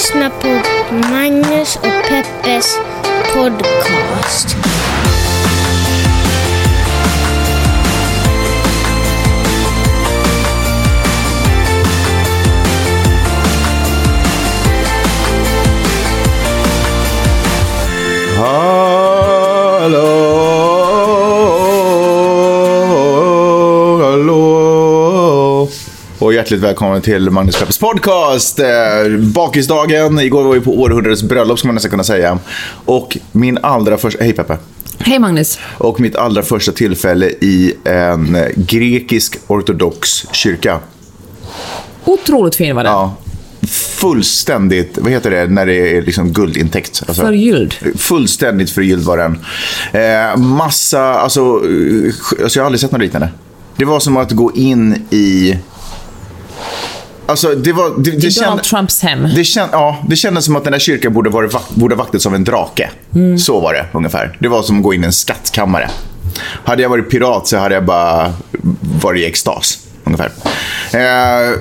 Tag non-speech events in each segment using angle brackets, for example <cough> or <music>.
lyssnar på Magnus och Peppes podcast. Hallå, hjärtligt välkommen till Magnus Peppers podcast. Eh, bakisdagen, igår var vi på århundradets bröllop ska man nästan kunna säga. Och min allra första, hej Peppe. Hej Magnus. Och mitt allra första tillfälle i en grekisk ortodox kyrka. Otroligt fin var den. Ja, fullständigt, vad heter det när det är liksom guldintäckt? Alltså, Förgylld. Fullständigt förgylld var den. Eh, massa, alltså, eh, alltså jag har aldrig sett något liknande. Det var som att gå in i... Alltså det var... Det, det, Donald känd, Trumps hem. det, känd, ja, det kändes som att den där kyrkan borde, varit, borde ha vaktats av en drake. Så var det ungefär. Det var som att gå in i en skattkammare. Hade jag varit pirat så hade jag bara varit i extas. Ungefär. Eh,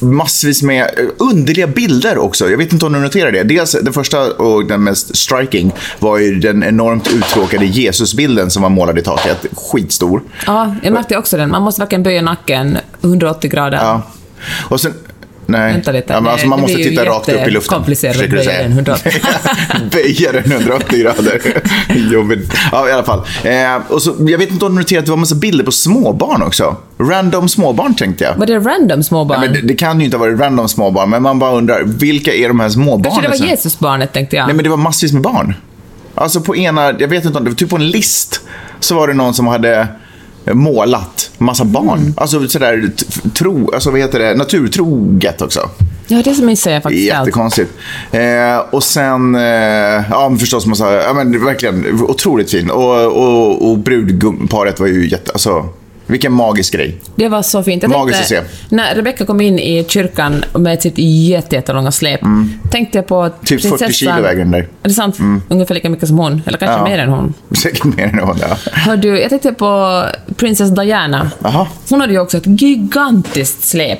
massvis med eh, underliga bilder också. Jag vet inte om du noterar det. Dels den första och den mest striking var ju den enormt uttråkade Jesusbilden som var målad i taket. Skitstor. Ja, jag märkte också den. Man måste verkligen böja nacken 180 grader. Ja. Och sen... Nej. Vänta lite. Ja, men alltså, man måste titta rakt upp i luften. du böja den 180. böja den 180 grader. Jobbigt. Ja, i alla fall. Eh, och så, jag vet inte om du noterade att det var massa bilder på småbarn också. Random småbarn tänkte jag. Var det random småbarn? Men det, det kan ju inte ha varit random småbarn, men man bara undrar, vilka är de här småbarnen? Kanske det var Jesusbarnet, tänkte jag. Nej, men det var massvis med barn. Alltså på ena, jag vet inte om det var typ på en list, så var det någon som hade målat massa barn. Mm. Alltså sådär, tro, alltså vad heter det, naturtroget också. Ja, det minns jag faktiskt. Jättekonstigt. Eh, och sen, eh, ja men förstås massa, ja men verkligen otroligt fin. Och, och, och brudparet var ju jätte, alltså vilken magisk grej. Det var så fint. Jag Magiskt tänkte, att se. När Rebecca kom in i kyrkan med sitt jätte, jättelånga släp, tänkte jag på Mm. Typ 40 prinsessan- kilo väger den där. Är det sant? Ungefär lika mycket som hon, eller kanske Ja. mer än hon. <laughs> Säkert mer än hon, ja. Hör du, jag tänkte på prinsess Diana. Jaha, Hon hade ju också ett gigantiskt släp.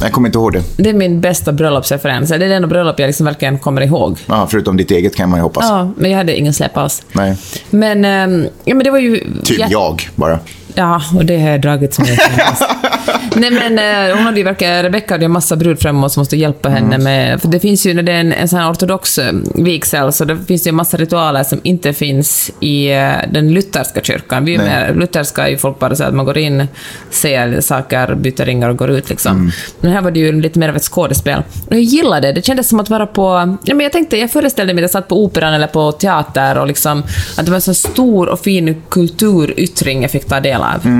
jag kommer inte ihåg det. Det är min bästa bröllopsreferens. Det är det enda bröllop jag liksom verkligen kommer ihåg. Ja, förutom ditt eget kan man ju hoppas. Ja, men jag hade ingen släp alls. Nej, Men, ehm, ja, men det var ju... typ ja, jag bara. Ja, och det har jag dragit som <laughs> jag Nej men eh, hon hade ju verkligen, Rebecca hade ju en massa brudfrämmor som måste hjälpa henne Mm. med, för det finns ju, när det är en, en sån här ortodox eh, vigsel, så det finns ju en massa ritualer som inte finns i eh, den lutherska kyrkan. Vi är mer, lutherska är ju folk bara så att man går in, säger saker, byter ringar och går ut liksom. Mm. Men här var det ju lite mer av ett skådespel. Och jag gillade det, det kändes som att vara på, ja men jag tänkte, jag föreställde mig att jag satt på operan eller på teater och liksom, att det var en så stor och fin kulturyttring jag fick ta del av. Min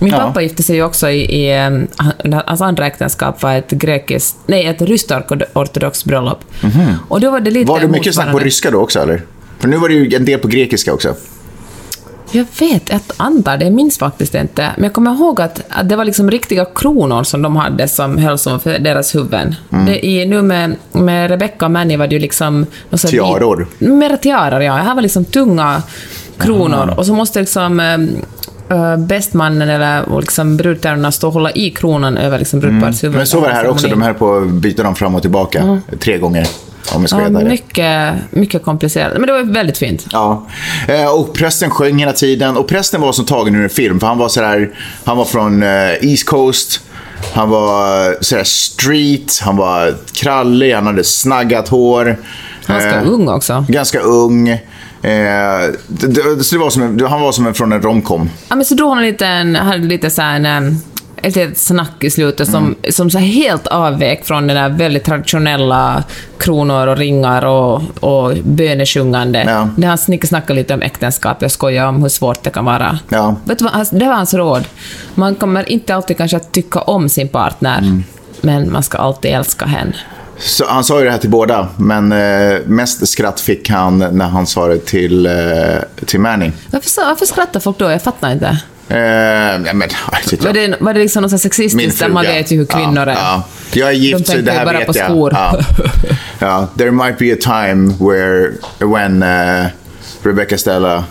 Mm. Ja. pappa gifte sig ju också i, i han- hans andra äktenskap var ett grekiskt, nej ett ryskt ortodoxt bröllop. Och då var det lite. Var det mycket snack på ryska då också eller? För nu var det ju en del på grekiska också. Jag vet, jag antar det, jag minns faktiskt inte. Men jag kommer ihåg att, att det var liksom riktiga kronor som de hade som höll som för deras huvuden. Mm. Det, i, nu med, med Rebecca och Manny var det ju liksom... här Tiaror. Mera tiaror, ja. Det här var liksom tunga kronor. Och så måste liksom äh, bästmannen eller liksom brudtärnorna stå och hålla i kronan över liksom brudparets huvud. Mm. Men så var det här också, de här på byta dem fram och tillbaka tre gånger. Om jag ska Ja, veta mycket, mycket komplicerat. Men det var väldigt fint. Ja, Eh, och prästen sjöng hela tiden. Och prästen var som tagen ur en film, för han var sådär, han var från eh, East Coast. Han var eh, sådär street, han var krallig, han hade snaggat hår. Han var ganska ung också. Ganska ung. Eh, det, så det var som en, han var som en från en romcom. Ja, men så drog han lite en, hade lite så här en, ett litet snack i slutet som, Mm. som så helt avvek från det där väldigt traditionella kronor och ringar och, och bönesjungande. Ja. Där han snickesnackade lite om äktenskap, jag skojar om hur svårt det kan vara. Ja. Vet du vad, det var hans råd. Man kommer inte alltid kanske att tycka om sin partner, Mm. men man ska alltid älska henne. Så han sa ju det här till båda, men eh, mest skratt fick han när han sa det till, eh, till Manny. Varför, varför skrattar folk då? Jag fattar inte. Eh, ja, men, vet Var jag. det, var det liksom något sexistiskt där man vet ju hur kvinnor ja, är? Ja. Jag är gift, De så det här bara vet på jag. skor. Ja. <laughs> ja. There might be a time where when uh, Rebecca Stella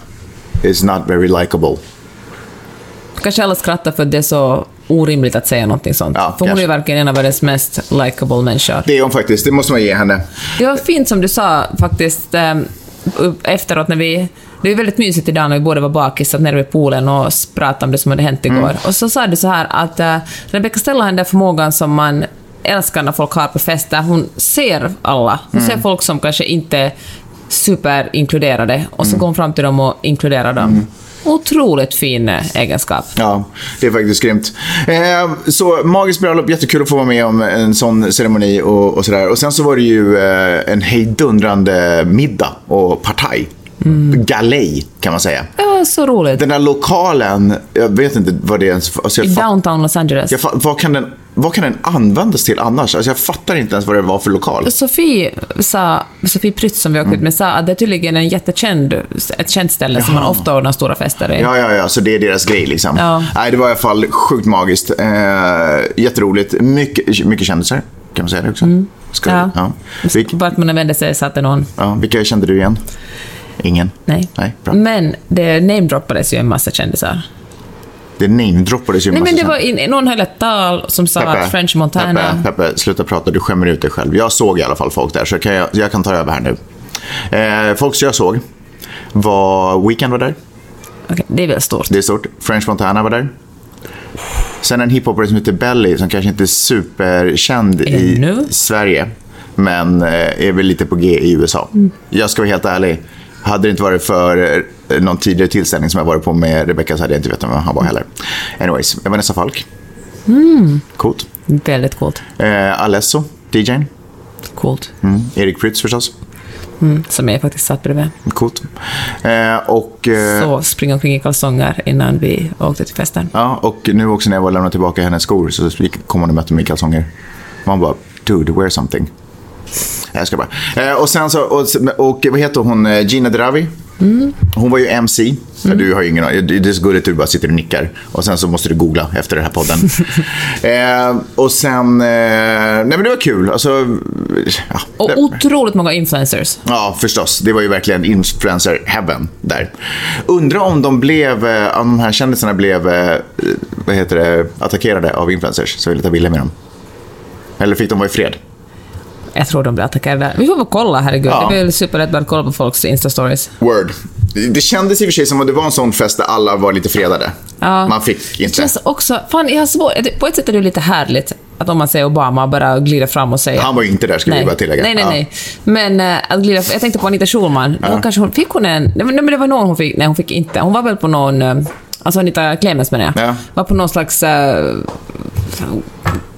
is not very likable. Kanske alla skrattar för att det är så orimligt att säga någonting sånt. Ja, För hon är kanske. ju verkligen en av världens mest likable människor. Det är hon faktiskt, det måste man ge henne. Det var fint som du sa faktiskt ehm, efteråt när vi... Det är väldigt mysigt idag när vi båda var bakis, satt nere vid poolen och pratade om det som hade hänt igår. Mm. Och så sa du så här att uh, Rebecca Stella har den där förmågan som man älskar när folk har på fester. Hon ser alla. Hon Mm. ser folk som kanske inte är superinkluderade och Mm. så går hon fram till dem och inkluderar dem. Otroligt fin eh, egenskap. Ja, det är faktiskt grymt. Eh, så magiskt bröllop, jättekul att få vara med om en sån ceremoni och, och sådär. Och sen så var det ju eh, en hejdundrande middag och partaj. Galej, kan man säga. Ja, så roligt. Den där lokalen, jag vet inte vad det är ens... Alltså I fa- downtown Los Angeles. jag, fa- vad, kan den, vad kan den användas till annars? Alltså jag fattar inte ens vad det var för lokal. Sofie, sa, Sofie Prytz som vi åkte ut med sa att det är tydligen en jättekänd, ett känt ställe som man ofta ordnar stora fester i. Ja, ja, ja, så det är deras grej liksom. Ja. Nej, det var i alla fall sjukt magiskt. Eh, jätteroligt. Mycket, mycket kändisar, kan man säga det också? Ska, Ja. ja. Vilk, Vart man än vände sig satt det någon. ja, vilka kände du igen? Ingen? Nej. Nej, bra. Men det namedroppades ju en massa kändisar. Det namedroppades ju Nej, men det var in, någon höll ett tal som sa att French Montana... Peppe, Peppe, sluta prata. Du skämmer ut dig själv. Jag såg i alla fall folk där, så kan jag, jag kan ta över här nu. Eh, folk som jag såg var Weekend var där. Okej, det är väl stort. Det är stort. French Montana var där. Sen en hiphopare som heter Belly som kanske inte är superkänd Ännu? i Sverige. Men eh, är väl lite på G i USA. Jag ska vara helt ärlig. Hade det inte varit för någon tidigare tillställning som jag varit på med Rebecca så hade jag inte vetat vem han var heller. Anyways, Vanessa Falk. Coolt. Väldigt coolt. Eh, Alesso, DJn. Coolt. Mm. Erik Prytz förstås. Mm, som jag faktiskt satt bredvid. Coolt. Eh, och, eh, Så springa omkring i kalsonger innan vi åkte till festen. ja, och nu också när jag var lämnade tillbaka hennes skor så kom hon och mötte mig i kalsonger. Man bara, dude, wear something. Jag ska bara. Eh, och sen så, och, och vad heter hon, Eh, Gina Dravi? Hon var ju MC. Du har ju ingen. Det är så gulligt att du bara sitter och nickar. Och sen så måste du googla efter den här podden. <laughs> eh, och sen, eh, nej men det var kul. Alltså, ja, Och otroligt många influencers. Ja, förstås. Det var ju verkligen influencer heaven där. Undrar om de blev, eh, om de här kändisarna blev, eh, vad heter det, attackerade av influencers som ville ta bilder med dem. Eller fick de vara i fred? Jag tror de blir attackerade. Vi får väl kolla, herregud. Ja. Det är väl superlätt att kolla på folks Insta-stories. Word. Det kändes i och för sig som att det var en sån fest där alla var lite fredade. Ja. Man fick Det inte. känns också... Fan, jag har svårt... På ett sätt är det lite härligt att om man säger Obama bara glider fram och säger... Han var ju inte där, ska vi bara tillägga. Nej, nej, Ja. nej. Men äh, att glida... Jag tänkte på Anita Schulman. Då kanske hon, fick hon en... Nej, men det var någon hon fick... Nej, hon fick inte. Hon var väl på någon... eh, Alltså Anita Clemens menar jag. Ja. Var på någon slags... äh,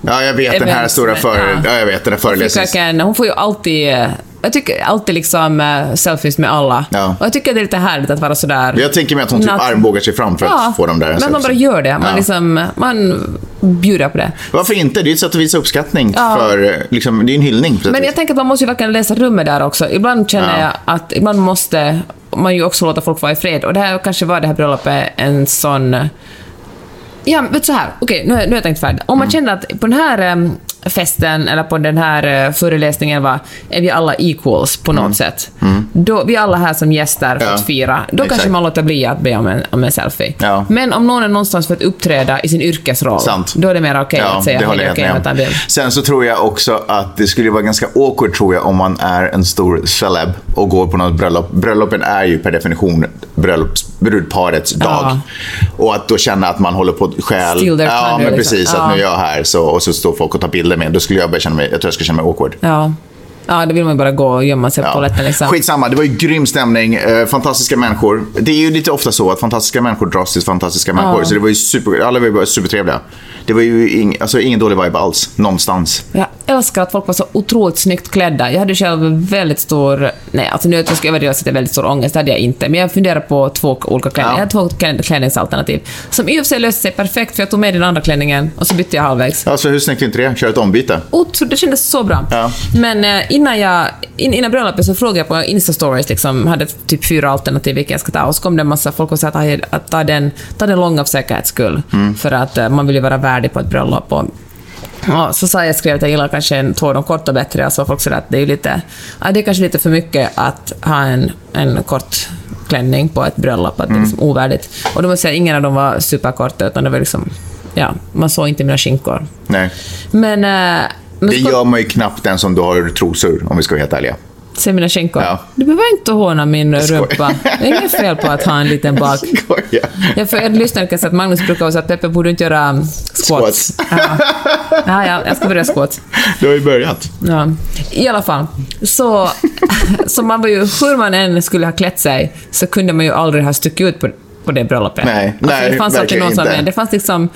Ja, jag vet den här stora för... ja. Ja, jag vet den här verkligen, hon får ju alltid... eh, Jag tycker alltid liksom uh, selfies med alla. Ja. Och jag tycker det är lite härligt att vara sådär... Jag tänker mig att hon typ armbågar sig fram för att få dem där. men man bara gör det. Man, Ja. liksom, man bjuder på det. Varför inte? Det är ett sätt att visa uppskattning. Ja. För, eh, liksom, det är en hyllning. Men jag tänker att man måste ju verkligen läsa rummet där också. Ibland känner Ja. jag att ibland måste man ju också låta folk vara i fred. Och det här kanske var det här bröllopet en sån... Ja, vet så här. Okej, nu, nu har jag tänkt färdigt. Om man Mm. känner att på den här em, festen eller på den här eh, föreläsningen va, är vi alla equals på något sätt. Då, vi alla här som gäster för Mm. Ja, att fira. Då exakt. kanske man låter bli att be om en, om en selfie. Ja. Men om någon är någonstans för att uppträda i sin yrkesroll, Sant. då är det mer okej att säga det hej, okej, med bild. Sen så tror jag också att det skulle vara ganska awkward tror jag om man är en stor celeb och går på något bröllop. Bröllopen är ju per definition bröllops, brudparets dag. Och att då känna att man håller på att stjäl. Ja, men liksom. precis. Att Ja. nu är jag här så, och så står folk och tar bilder med. Då skulle jag börja känna mig, jag tror jag skulle känna mig awkward. Ja. Ja, då vill man ju bara gå och gömma sig på toaletten liksom. Skitsamma, det var ju grym stämning. Eh, fantastiska människor. Det är ju lite ofta så att fantastiska människor dras till fantastiska människor. Så det var ju super, alla var ju bara supertrevliga. Det var ju ing, alltså, ingen dålig vibe alls, någonstans. Jag älskar att folk var så otroligt snyggt klädda. Jag hade själv väldigt stor... Nej, alltså nu jag ska överdriva att jag väldigt stor ångest, det hade jag inte. Men jag funderar på två olika klänningar. Ja. Jag hade två klä- klänningsalternativ. Som i och för sig löste sig perfekt, för jag tog med den andra klänningen och så bytte jag halvvägs. Alltså hur snyggt är inte det? Köra ett ombyte. Otro, det kändes så bra. Ja. Men eh, innan, jag, in, innan bröllopet så frågade jag på Insta-stories, liksom, hade typ fyra alternativ vilka jag ska ta. Och så kom det en massa folk och sa att, "Aj, att ta, den, ta den långa för säkerhets skull. Mm. För att eh, man vill ju vara värdig på ett bröllop. Och, Ja, så sa jag, skrev att jag gillar kanske en två de korta bättre, alltså folk säger att det är lite, ja, det är kanske lite för mycket att ha en, en kort klänning på ett bröllop, att det är liksom ovärdigt. Och då måste jag säga ingen av dem var superkorta, utan det var liksom ja, man såg inte mina skinkor. Nej. Men... Det gör man ju knappt den som du har trosor, om vi ska vara helt ärliga. Se mina skinkor? Ja. Du behöver inte håna min rumpa. Det är inget fel på att ha en liten bak. Skoja. <laughs> Jag för er lyssnare kan säga att Magnus brukar säga att Peppe borde inte göra um, squats. Squats. Ja. Ja, ja, jag ska börja squats. Du har ju börjat. Ja. I alla fall, så, så man var ju, hur man än skulle ha klätt sig, så kunde man ju aldrig ha stuckit ut på, på det bröllopet. Nej, alltså, nej, det fanns alltid någon som, det fanns liksom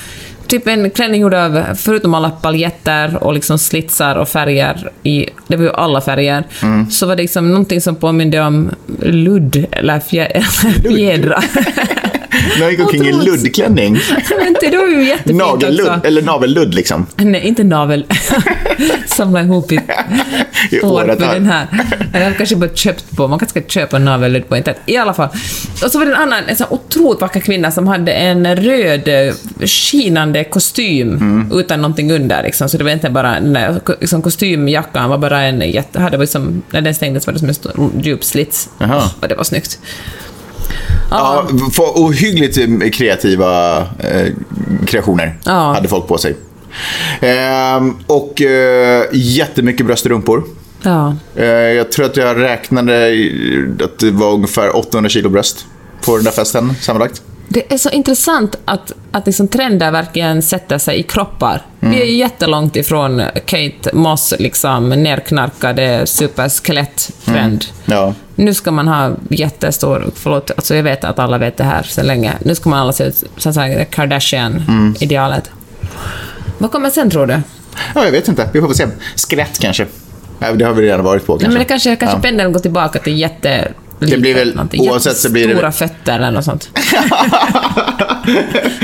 typ en klänning gjord av, förutom alla paljetter och liksom slitsar och färger, i, det var ju alla färger, Mm. så var det liksom någonting som påminde om ludd eller fjä, <laughs> fjädrar. <laughs> Nu gick omkring i luddklänning. <laughs> Men inte, det var ju jättefint Nagelludd, också. eller navelludd liksom. Nej, inte navel. <laughs> Samla ihop i I året här. den här. Jag kanske bara köpt på, man kanske ska köpa navelludd på internet. I alla fall. Och så var det en annan, en sån otroligt vacker kvinna som hade en röd eh, skinande kostym Mm. utan någonting under. Liksom. Så det var inte bara, den där liksom, kostymjackan var bara en jätte, hade liksom, när den stängdes var det som en stor, djup slits. Jaha. Och det var snyggt. Ja, för ohyggligt eh, kreativa eh, kreationer Ja. hade folk på sig. Ehm, och eh, jättemycket bröstrumpor. Ja. Eh, jag tror att jag räknade att det var ungefär 800 kilo bröst på den där festen sammanlagt. Det är så intressant att, att liksom trender verkligen sätter sig i kroppar. Mm. Vi är jättelångt ifrån Kate Moss liksom, nerknarkade superskelett-trend. Ja. Nu ska man ha jättestor, förlåt, alltså jag vet att alla vet det här sedan länge, nu ska man alla se ut som sagt, Mm. Kardashian-idealet. Vad kommer sen tror du? ja, jag vet inte. Vi får väl se. Skelett kanske. Det har vi redan varit på Nej, kanske. men det kanske, kanske Ja. pendeln går tillbaka till jätte... Det blir väl- någonting. oavsett så blir det- Stora fötter eller något sånt. <laughs>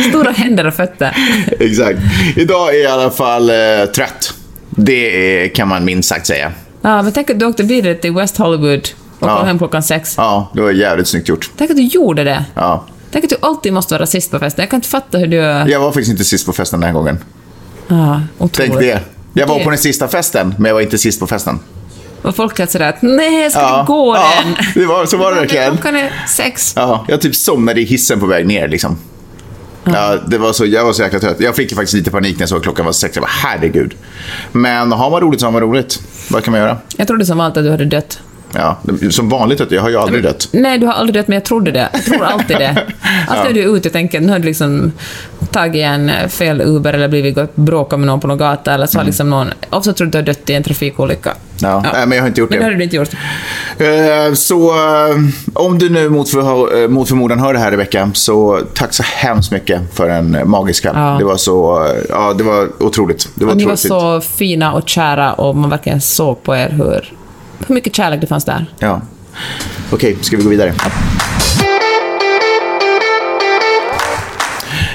Stora händer och fötter. Exakt. Idag är jag i alla fall eh, trött. Det kan man minst sagt säga. Ja, men tänk att du åkte vidare till West Hollywood och Ja. kom hem klockan sex. Ja, det var jävligt snyggt gjort. Tänk att du gjorde det. Ja. Tänk att du alltid måste vara sist på festen. Jag kan inte fatta hur du... Jag var faktiskt inte sist på festen den här gången. Ja, otroligt. Tänk det. Jag var på den sista festen, men jag var inte sist på festen. Och folk kan sådär att nej, ska Ja, vi gå ja, än? <laughs> det var- så var det <laughs> verkligen. Klockan är sex. Ja, jag typ somnade i hissen på väg ner liksom. Ja, det var så, jag var så jäkla trött. Jag fick faktiskt lite panik när jag såg att klockan var sex. Jag bara, herregud. Men har man roligt så har man roligt. Vad kan man göra? Jag trodde som vanligt att du hade dött. Ja, som vanligt, jag har ju aldrig dött. Nej, du har aldrig dött, men jag trodde det. Jag tror alltid det. <laughs> Alltid är du ute och tänker, nu har du liksom tagit en fel Uber eller blivit gått bråkat med någon på någon gata eller så Mm. har liksom någon... Ofta tror du att du har dött i en trafikolycka. Ja, Nej, men jag har inte gjort Men det det. hade du inte gjort. Eh, Så eh, om du nu mot, för, eh, mot förmodan hör det här Rebecka, så tack så hemskt mycket för en magisk kväll. Ja. Det var så, ja det var otroligt. Det var Och ni var fint. så fina och kära och man verkligen såg på er hur, hur mycket kärlek det fanns där. Ja. Okej, ska vi gå vidare?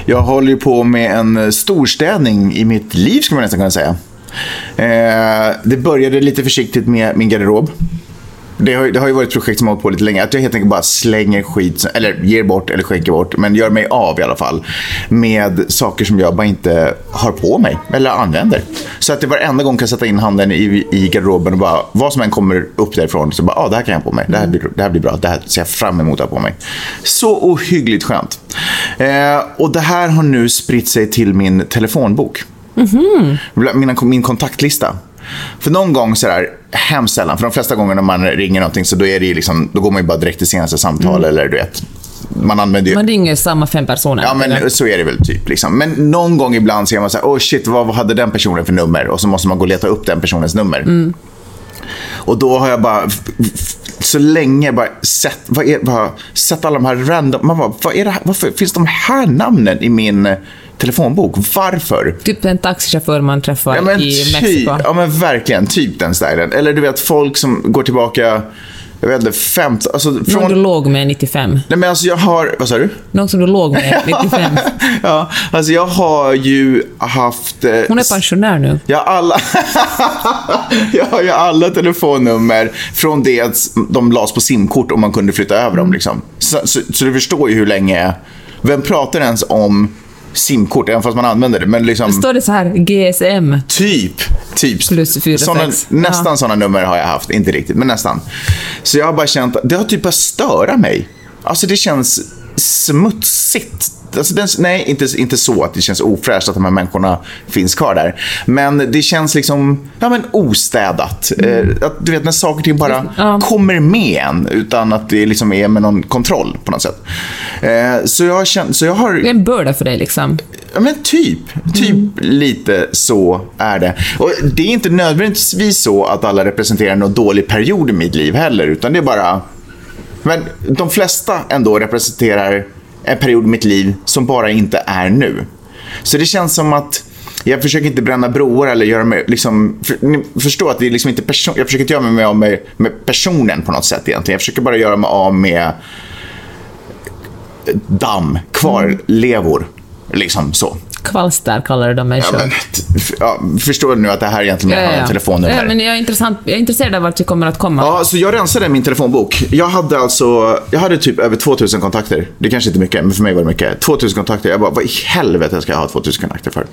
Jag håller ju på med en eh, storstädning i mitt liv, skulle man nästan kunna säga. Eh, det började lite försiktigt med min garderob. Det har, det har ju varit ett projekt som har hållit på lite länge. Att jag helt enkelt bara slänger skit, eller ger bort eller skänker bort, men gör mig av i alla fall. Med saker som jag bara inte har på mig eller använder. Så att det varenda gång kan jag sätta in handen i, i garderoben och bara, vad som än kommer upp därifrån, så bara, ah, det här kan jag ha på mig. Det här blir, det här blir bra. Det här ser jag fram emot att ha på mig. Så ohyggligt skönt. Eh, och det här har nu spritt sig till min telefonbok. Mina, min kontaktlista. För någon gång sådär, hemskt sällan, för de flesta gånger när man ringer någonting så då, är det ju liksom, då går man ju bara direkt till senaste samtal eller du vet. Man använder ju... Man ringer samma fem personer. Ja, men eller? så är det väl typ. Liksom. Men någon gång ibland ser man så här, oh shit, vad hade den personen för nummer? Och så måste man gå och leta upp den personens nummer. Och då har jag bara, så länge bara sett, vad är, bara, sett alla de här random, man bara, vad är det här, varför finns de här namnen i min telefonbok? Varför? Typ en taxichaufför man träffar Ja men, i typ, Mexiko. ja men verkligen, typ den stilen. Eller du vet folk som går tillbaka, jag vet inte, 15, alltså Någon du från... låg med 95. Nej men alltså jag har, vad sa du? Någon som du låg med <laughs> 95. ja, alltså jag har ju haft... eh, Hon är pensionär nu. Jag har alla, <laughs> jag har ju alla telefonnummer från det att de lades på simkort och man kunde flytta över dem. Liksom. Så, så, så du förstår ju hur länge... Vem pratar ens om simkort, även fast man använder det? Men liksom, Står det så här, GSM? typ. typ Plus fyra, såna, sex. Nästan Ja. sådana nummer har jag haft. Inte riktigt, men nästan. Så jag har bara känt att det har typ börjat störa mig. Alltså det känns smutsigt. Alltså den, nej, inte, inte så att det känns ofräscht att de här människorna finns kvar där. Men det känns liksom ja, men ostädat. Eh, att, du vet när saker och ting bara Ja. kommer med en utan att det liksom är med någon kontroll på något sätt. Eh, så, jag känt, så jag har... Det är en börda för dig liksom. Ja, men typ. Typ lite så är det. Och det är inte nödvändigtvis så att alla representerar någon dålig period i mitt liv heller, utan det är bara... Men de flesta ändå representerar en period i mitt liv som bara inte är nu. Så det känns som att jag försöker inte bränna broar eller göra mig... Liksom, för, ni förstår att det är liksom inte person, jag försöker inte göra mig av med, med personen på något sätt egentligen. Jag försöker bara göra mig av med damm, kvarlevor. Liksom så. Kvalster kallar dem mig Ja, men, ja, förstår du nu att det här egentligen är ja, telefonnummer? Ja, men jag är, intressant, jag är intresserad av vart vi kommer att komma. Ja, så jag rensade min telefonbok. Jag hade alltså, jag hade typ över 2000 kontakter. Det kanske inte är mycket, men för mig var det mycket. 2000 kontakter. Jag bara, vad i helvete ska jag ha 2000 kontakter för?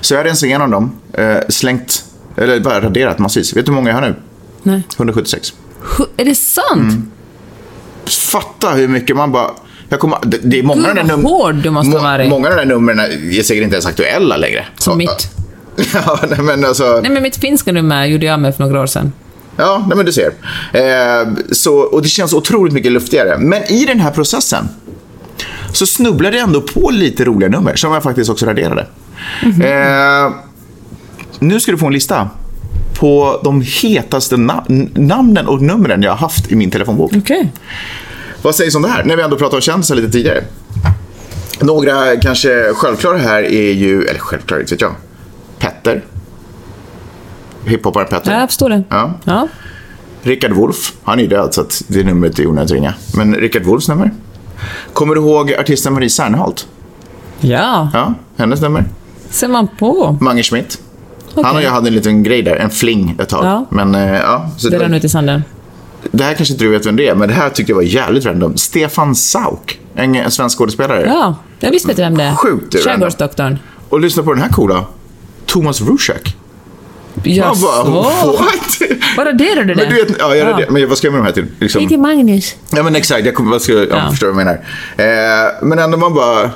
Så jag rensade igenom dem, eh, slängt, eller bara raderat massvis. Vet du hur många jag har nu? Nej. 176. Hu- Är det sant? Mm. Fatta hur mycket man bara... Jag kommer, det, det är många Gud, av de hård du måste må- ha varit. Många av de där numren är säkert inte ens aktuella längre. Som mitt. <laughs> Ja, nej, men alltså... Nej, men mitt finska nummer gjorde jag med för några år sedan. Ja, nej men du ser. Eh, så, och det känns otroligt mycket luftigare. Men i den här processen så snubblade jag ändå på lite roliga nummer som jag faktiskt också raderade. Eh, nu ska du få en lista på de hetaste na- namnen och numren jag har haft i min telefonbok. Okej. Vad sägs om det här? När vi ändå pratade om kändisar lite tidigare. Några kanske självklara här är ju, eller självklara, inte vet jag. Petter. Hiphopparen Petter. Ja, jag förstår det. Ja. Ja. Rickard Wolff, han är ju död så att det numret är onödigt att ringa. Men Rickard Wolffs nummer. Kommer du ihåg artisten Marie Serneholt? ja, Ja, hennes nummer. ser man på. Mange Schmidt. Okej. Han och jag hade en liten grej där, en fling ett tag. Ja. Men eh, ja, så det, rann ut i sanden. Det här kanske inte du vet vem det är, men det här tyckte jag var jävligt random. Stefan Sauk, en, en svensk skådespelare. Ja, jag visste inte vem det är. Sjukt. Skärgårdsdoktorn. Och lyssna på den här coola. Thomas Rushak. Man Jaså? bara, what? Vad raderade du det? Men du vet, ja, jag, ja. men vad ska jag med de här till? Liksom, Hej till Magnus. Ja men exakt, jag kommer, vad ska, jag Ja. förstår vad jag menar. Eh, men ändå man bara...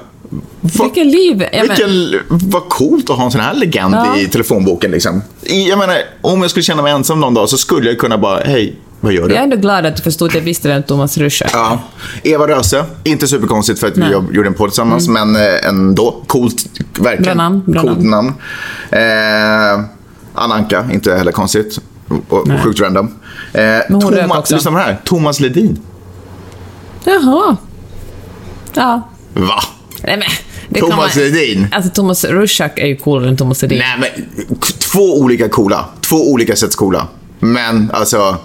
Vad, Vilket liv! Ja, men, vilken, vad coolt att ha en sån här legend Ja. i telefonboken. Liksom. Jag menar, om jag skulle känna mig ensam någon dag så skulle jag kunna bara, hej, vad gör du? jag är ändå glad att du förstod att jag visste vem Thomas Rusch är. Ja. Eva Röse, inte superkonstigt för att vi Nej. Mm. jobb- gjorde en podd tillsammans, men eh, ändå coolt. Verkligen. Bra namn, bra coolt namn. namn. Eh, Anna Anka, inte heller konstigt. Och, Nej. sjukt random. Eh, hon rök Thomas, lyssna på det här. Thomas Ledin. Jaha. Ja. Va? Nej, men, det Thomas man- Ledin? Alltså Thomas Rushak är ju coolare än Thomas Ledin. Nej, men två olika coola. Två olika sätt coola. Men alltså...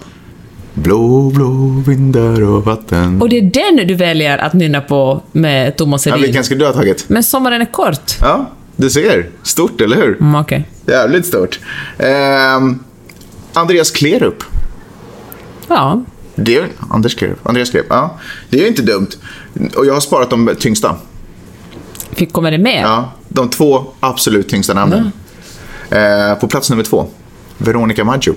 Blå, blå vindar och vatten. Och det är den du väljer att nynna på med Thomas Ja, Ledin. vilken skulle du ha tagit? Men sommaren är kort. Ja, du ser. Stort, eller hur? Mm, Okej. Jävligt stort. Ehm, Andreas Klerup. Ja. Det är, Anders Klerup. Andreas Klerup. Ja, det är ju inte dumt. Och jag har sparat de tyngsta. Fick kommer det med? Ja, de två absolut tyngsta namnen. Eh, på plats nummer två. Veronica Maggio.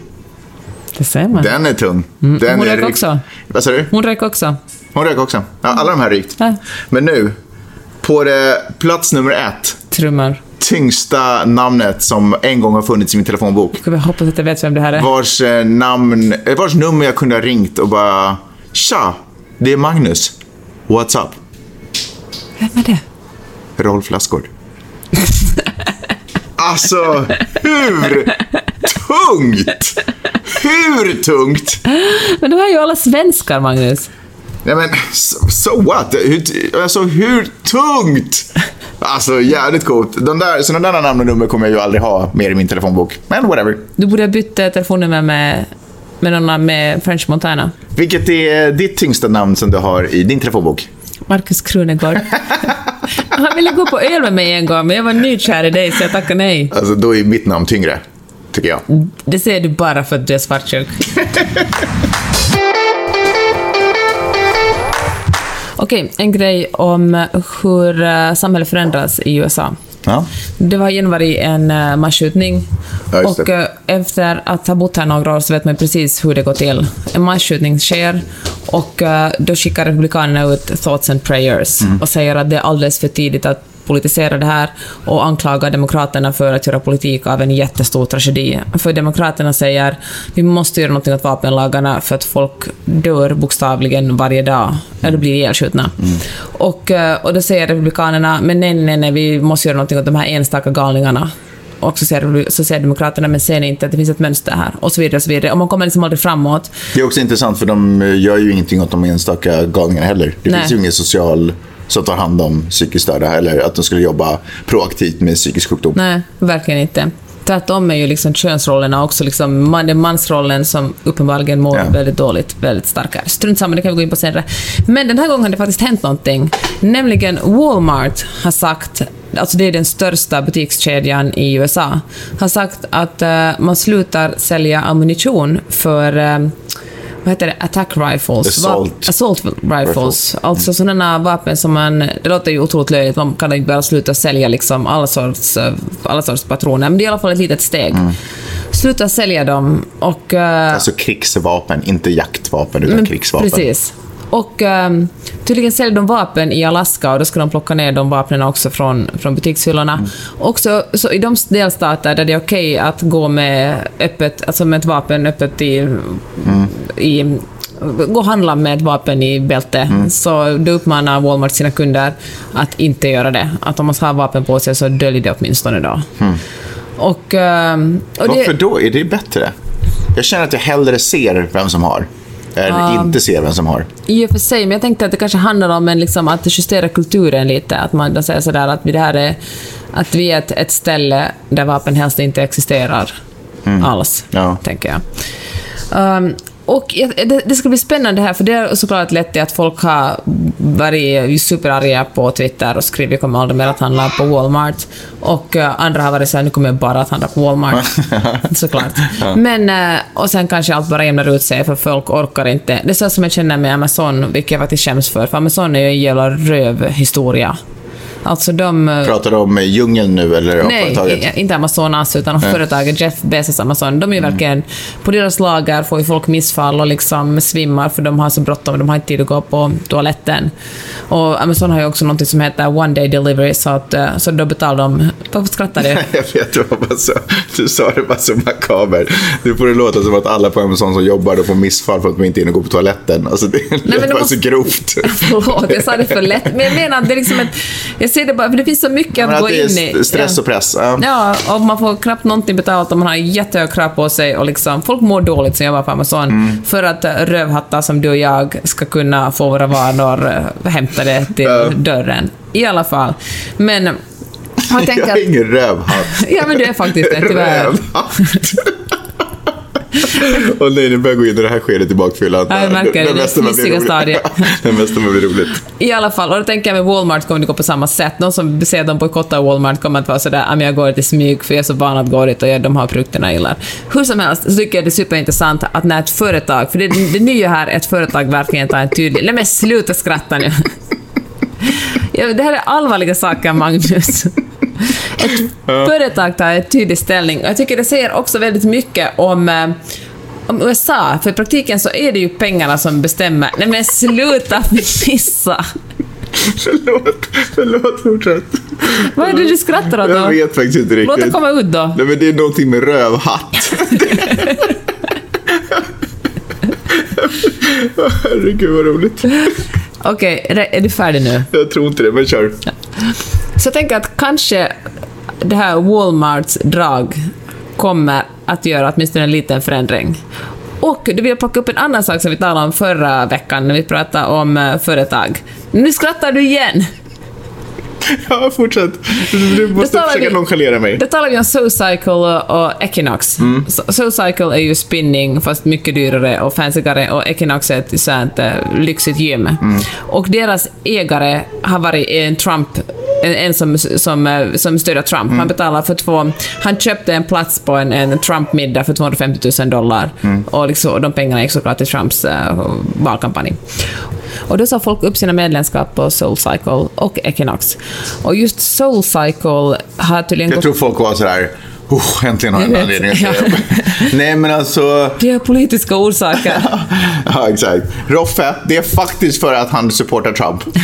Det ser man. Den är tung. Den Mm. hon är rök också. Vad sa du? Hon rök också. Hon rök också. Ja, alla de här rykt. Ja. Men nu, på det, plats nummer ett. Trummor. Tyngsta namnet som en gång har funnits i min telefonbok. Vi hoppas att jag vet vem det här är. Vars eh, namn, eh, vars nummer jag kunde ha ringt och bara Tja, det är Magnus. What's up? Vem är det? Rolf Lassgård. alltså, hur tungt? Hur tungt? Men här är ju alla svenskar, Magnus. Nej men, so, so what? Hur, alltså, hur tungt? Alltså, jävligt coolt. De där, sådana där namn och nummer kommer jag ju aldrig ha mer i min telefonbok. Men whatever. Du borde ha bytt eh, telefonnummer med, med någon med French Montana. Vilket är ditt tyngsta namn som du har i din telefonbok? Markus Krunegård. Han ville gå på öl med mig en gång, men jag var nykär i dig så jag tackade nej. Alltså, då är mitt namn tyngre. Tycker jag. Det säger du bara för att du är svartsjuk. <laughs> Okej, en grej om hur eh, samhället förändras i USA. Ja. Det har igen varit en uh, masskjutning. Ja, och eh, efter att ha bott här några år så vet man precis hur det går till. En masskjutning sker och eh, då skickar Republikanerna ut thoughts and prayers Mm. och säger att det är alldeles för tidigt att politisera det här och anklagar Demokraterna för att göra politik av en jättestor tragedi. För Demokraterna säger vi måste göra något åt vapenlagarna för att folk dör bokstavligen varje dag, eller blir ihjälskjutna. Och, eh, och då säger Republikanerna men nej, nej, nej, vi måste göra något åt de här enstaka galningarna. Och så säger, så säger Demokraterna, men ser ni inte att det finns ett mönster här? Och så vidare, och så vidare. Och man kommer liksom aldrig framåt. Det är också intressant för de gör ju ingenting åt de enstaka galningarna heller. Det Nej. finns ju ingen social som tar hand om psykiskt störda eller att de skulle jobba proaktivt med psykisk sjukdom. Nej, verkligen inte. Tvärtom är ju liksom könsrollerna också liksom, man, det är mansrollen som uppenbarligen mår Ja. väldigt dåligt, väldigt starkare. Strunt samma, det kan vi gå in på senare. Men den här gången har det faktiskt hänt någonting. Nämligen Walmart har sagt, alltså det är den största butikskedjan i USA, har sagt att eh, man slutar sälja ammunition för eh, vad heter det? Attack rifles. Assault. Assault rifles. Rifles. Alltså sådana vapen som man... Det låter ju otroligt löjligt, man kan inte bara sluta sälja liksom alla, sorts, eh, alla sorts patroner, men det är i alla fall ett litet steg. Sluta sälja dem och... eh, Alltså krigsvapen, inte jaktvapen utan men krigsvapen. Precis. Och um, tydligen säljer de vapen i Alaska och då ska de plocka ner de vapnen också från, från butikshyllorna. Mm. Också så i de delstater där det är okej att gå med öppet, alltså med ett vapen öppet i, Mm. i gå och handla med ett vapen i bälte, Mm. så då uppmanar Walmart sina kunder att inte göra det. Att om man ska ha vapen på sig så dölj det åtminstone då. Och, ehm, och Mm. Varför det, då? Är det bättre? Jag känner att jag hellre ser vem som har. Än inte ser vem som har. I och för sig, men jag tänkte att det kanske handlar om en, liksom, att justera kulturen lite. Att man säger sådär att det här är, att vi är ett, ett ställe där vapen helst inte existerar alls, Ja. tänker jag. Um, och det, det ska bli spännande här, för det har såklart lett till att folk har varit superarga på Twitter och skrivit jag kommer aldrig mer att handla på Walmart. Och eh, andra har varit såhär, nu kommer jag bara att handla på Walmart. <laughs> såklart. Men, eh, och sen kanske allt bara jämnar ut sig, för folk orkar inte. Det är så som jag känner med Amazon, vilket jag faktiskt skäms för, för Amazon är ju en jävla rövhistoria. Alltså de... eh, Pratar du om djungeln nu eller om Nej, företaget? i- inte Amazonas, utan företaget Jeff Bezos Amazon. De är ju verkligen... På deras lagar får ju folk missfall och liksom svimmar för de har så bråttom, de har inte tid att gå på toaletten. Och Amazon har ju också något som heter One Day Delivery, så, att, eh, så då betalar de... Varför skrattar du? <laughs> Jag vet, det var bara så, du sa det bara så makaber. Du får det låta som att alla på Amazon som jobbar då får missfall för att de inte hinner gå på toaletten. Alltså det lät bara måste- så grovt. <laughs> Förlåt, jag sa det för lätt. Men jag menar att det är liksom ett... Ser det bara, för det finns så mycket Men att att gå in i. stress och press. Ja. Ja, och man får knappt någonting betalt om man har jättehög krav på sig och liksom, folk mår dåligt som jobbar på Amazon Mm. för att eh, rövhattar som du och jag ska kunna få våra varor eh, hämtade till Ja. dörren. I alla fall. Men <laughs> jag Jag att... är ingen rövhatt. Ja, men du är faktiskt det, tyvärr. <laughs> Rövhatt. <laughs> Och nej, nu börjar jag gå in i det här skedet i bakfyllan. Ja, jag märker det. Det fnissiga roligt. stadiet. <laughs> det mesta blir roligt. I alla fall, och då tänker jag med Walmart kommer det gå på samma sätt. Någon som säger att de bojkottar Walmart kommer att vara sådär, "Ja, men jag går dit i smyg för jag är så van att gå dit och jag, de har produkterna jag gillar. Hur som helst så tycker jag det är superintressant att när ett företag, för det, det nya här är att företag verkligen tar en tydlig... Nej men sluta skratta nu! <laughs> Ja, det här är allvarliga saker, Magnus. Ett <laughs> företag tar en tydlig ställning. Jag tycker det säger också väldigt mycket om eh, om USA, för i praktiken så är det ju pengarna som bestämmer. Nej men sluta <laughs> fnissa! Förlåt, förlåt, fortsätt. Vad är det du skrattar åt Jag då? vet faktiskt inte Låt riktigt. det komma ut då. Nej, men det är någonting med rövhatt. <laughs> Herregud vad roligt. Okej, är- är du färdig nu? Jag tror inte det, men kör. Så jag tänker att kanske det här Walmarts drag kommer att göra åtminstone en liten förändring. Och du vill plocka upp en annan sak som vi talade om förra veckan när vi pratade om eh, företag. Nu skrattar du igen! <laughs> Ja, fortsätt. Du måste försöka vi- nonchalera mig. Då talar vi om SoulCycle och och Equinox. So- SoulCycle är ju spinning, fast mycket dyrare och fancyare, och Equinox är ett sånt äh, lyxigt gym. Och deras ägare har varit en Trump en, en som, som, eh, som stödjer Trump. Han betalar för två... Han köpte en plats på en, en Trump-middag för 250 000 dollar. Och, liksom, och de pengarna gick såklart till Trumps uh, valkampanj. Och då sa folk upp sina medlemskap på SoulCycle och Equinox. Och just SoulCycle har tydligen Jag tror folk var sådär, oh, äntligen har jag en anledning att säga <laughs> Ja. upp." Nej, men alltså... Det är politiska orsaker. <laughs> Ja, exakt. Roffe, det är faktiskt för att han supportar Trump. Ja,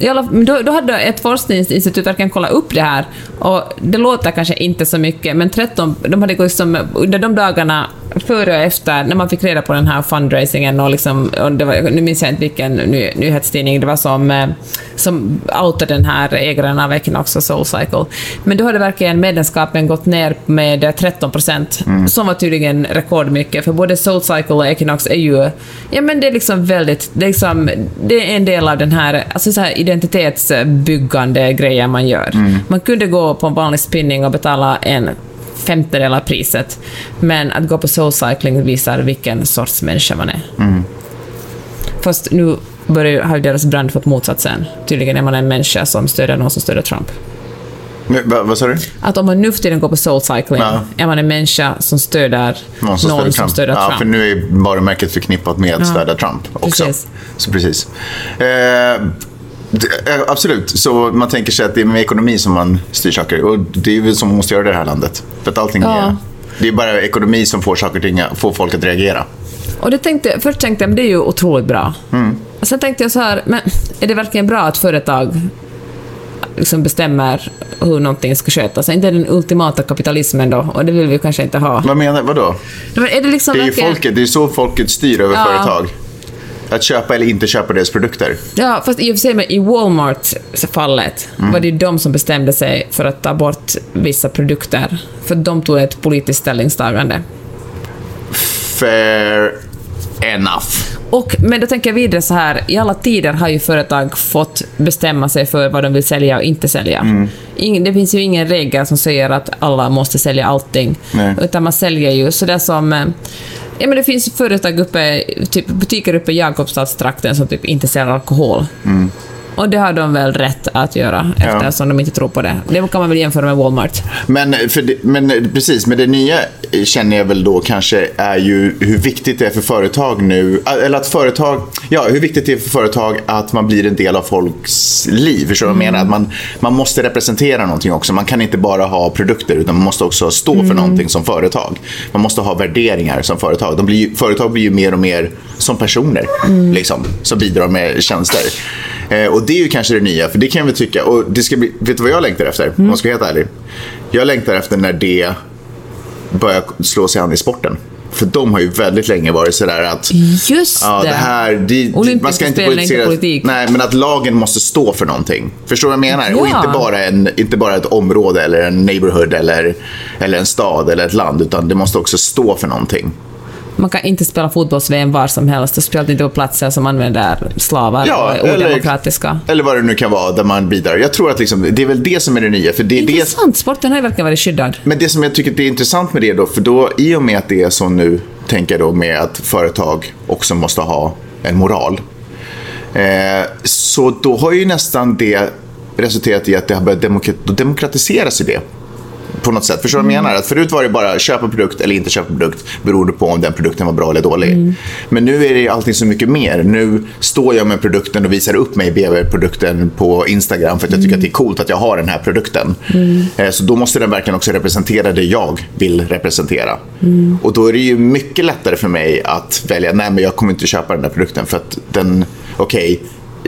i alla, då, då hade ett forskningsinstitut verkligen kollat upp det här. Och det låter kanske inte så mycket, men 13, de hade liksom, under de dagarna före och efter, när man fick reda på den här fundraisingen och, liksom, och var, nu minns jag inte vilken ny, nyhetstidning det var som, eh, som outade den här ägaren av Equinox och SoulCycle. Men då hade verkligen medlemskapen gått ner med 13 procent, som var tydligen rekordmycket, för både SoulCycle och Equinox är ju, ja men det är liksom väldigt, det är, liksom, det är en del av den här, alltså så här identitetsbyggande grejen man gör. Man kunde gå på en vanlig spinning och betala en femtedel av priset, men att gå på soulcycling visar vilken sorts människa man är. Fast nu börjar, har ju deras brand fått motsatsen. Tydligen är man en människa som stöder någon som stöder Trump. Men, va, vad sa du? Att om man nu för tiden går på soulcycling Ja. är man en människa som stöder någon som stöder Trump. Ja, för nu är varumärket förknippat med att stödja Trump också. Precis. Så precis. Eh, eh, absolut, så man tänker sig att det är med ekonomi som man styr saker. Och det är väl som man måste göra i det här landet. För att allting Ja. är... Det är bara ekonomi som får saker ting, får folk att reagera. Och det tänkte, först tänkte jag men det är ju otroligt bra. Mm. Och sen tänkte jag så här, men är det verkligen bra att företag liksom bestämmer hur någonting ska skötas? Är inte den ultimata kapitalismen då? Och det vill vi kanske inte ha. Vad menar Vadå? Men är det liksom Det är ju verkligen- folket, det är så folket styr över Ja. företag. Att köpa eller inte köpa deras produkter. Ja, fast i och för sig i Walmart-fallet Mm. var det ju de som bestämde sig för att ta bort vissa produkter. För de tog ett politiskt ställningstagande. Fair enough. Och, men då tänker jag vidare så här, i alla tider har ju företag fått bestämma sig för vad de vill sälja och inte sälja. Mm. Ing, det finns ju ingen regel som säger att alla måste sälja allting. Nej. Utan man säljer ju sådär som... eh, Ja, men det finns företag uppe, typ butiker uppe i Jakobstadstrakten som typ inte säljer alkohol. Mm. Och det har de väl rätt att göra eftersom de inte tror på det. Det kan man väl jämföra med Walmart. Men, det, men precis, men det nya känner jag väl då kanske är ju hur viktigt det är för företag nu, eller att företag, ja hur viktigt det är för företag att man blir en del av folks liv. Förstår du vad jag menar? Att man, man måste representera någonting också. Man kan inte bara ha produkter utan man måste också stå för någonting som företag. Man måste ha värderingar som företag. De blir ju, företag blir ju mer och mer som personer liksom, som bidrar med tjänster. Eh, och det är ju kanske det nya, för det kan väl tycka. Och det ska bli, vet du vad jag längtar efter? Om man ska vara helt ärlig. Jag längtar efter när det börjar slå sig an i sporten. För de har ju väldigt länge varit sådär att Just Ja, det! här, det, Olympiska man ska inte politisera. politik. Nej, men att lagen måste stå för någonting. Förstår du vad jag menar? Och Ja. inte bara, en, inte bara ett område eller en neighborhood eller, eller en stad eller ett land. Utan det måste också stå för någonting. Man kan inte spela fotbolls-VM var som helst, och speciellt inte på platser som använder slavar Ja, och är eller- odemokratiska. Eller vad det nu kan vara där man bidrar. Jag tror att liksom, det är väl det som är det nya. För det är det, Intressant, sporten har ju verkligen varit skyddad. men det som jag tycker det är intressant med det då, för då i och med att det är så nu, tänker jag då med att företag också måste ha en moral. Eh, så då har ju nästan det resulterat i att det har börjat demokratiseras i det. På något sätt. Förstår du vad jag menar? Att förut var det bara köpa produkt eller inte köpa produkt beroende på om den produkten var bra eller dålig. Men nu är det allting så mycket mer. Nu står jag med produkten och visar upp mig bredvid produkten på Instagram för att jag tycker att det är coolt att jag har den här produkten. Eh, Så då måste den verkligen också representera det jag vill representera. Och då är det ju mycket lättare för mig att välja, nej men jag kommer inte köpa den där produkten för att den, okej,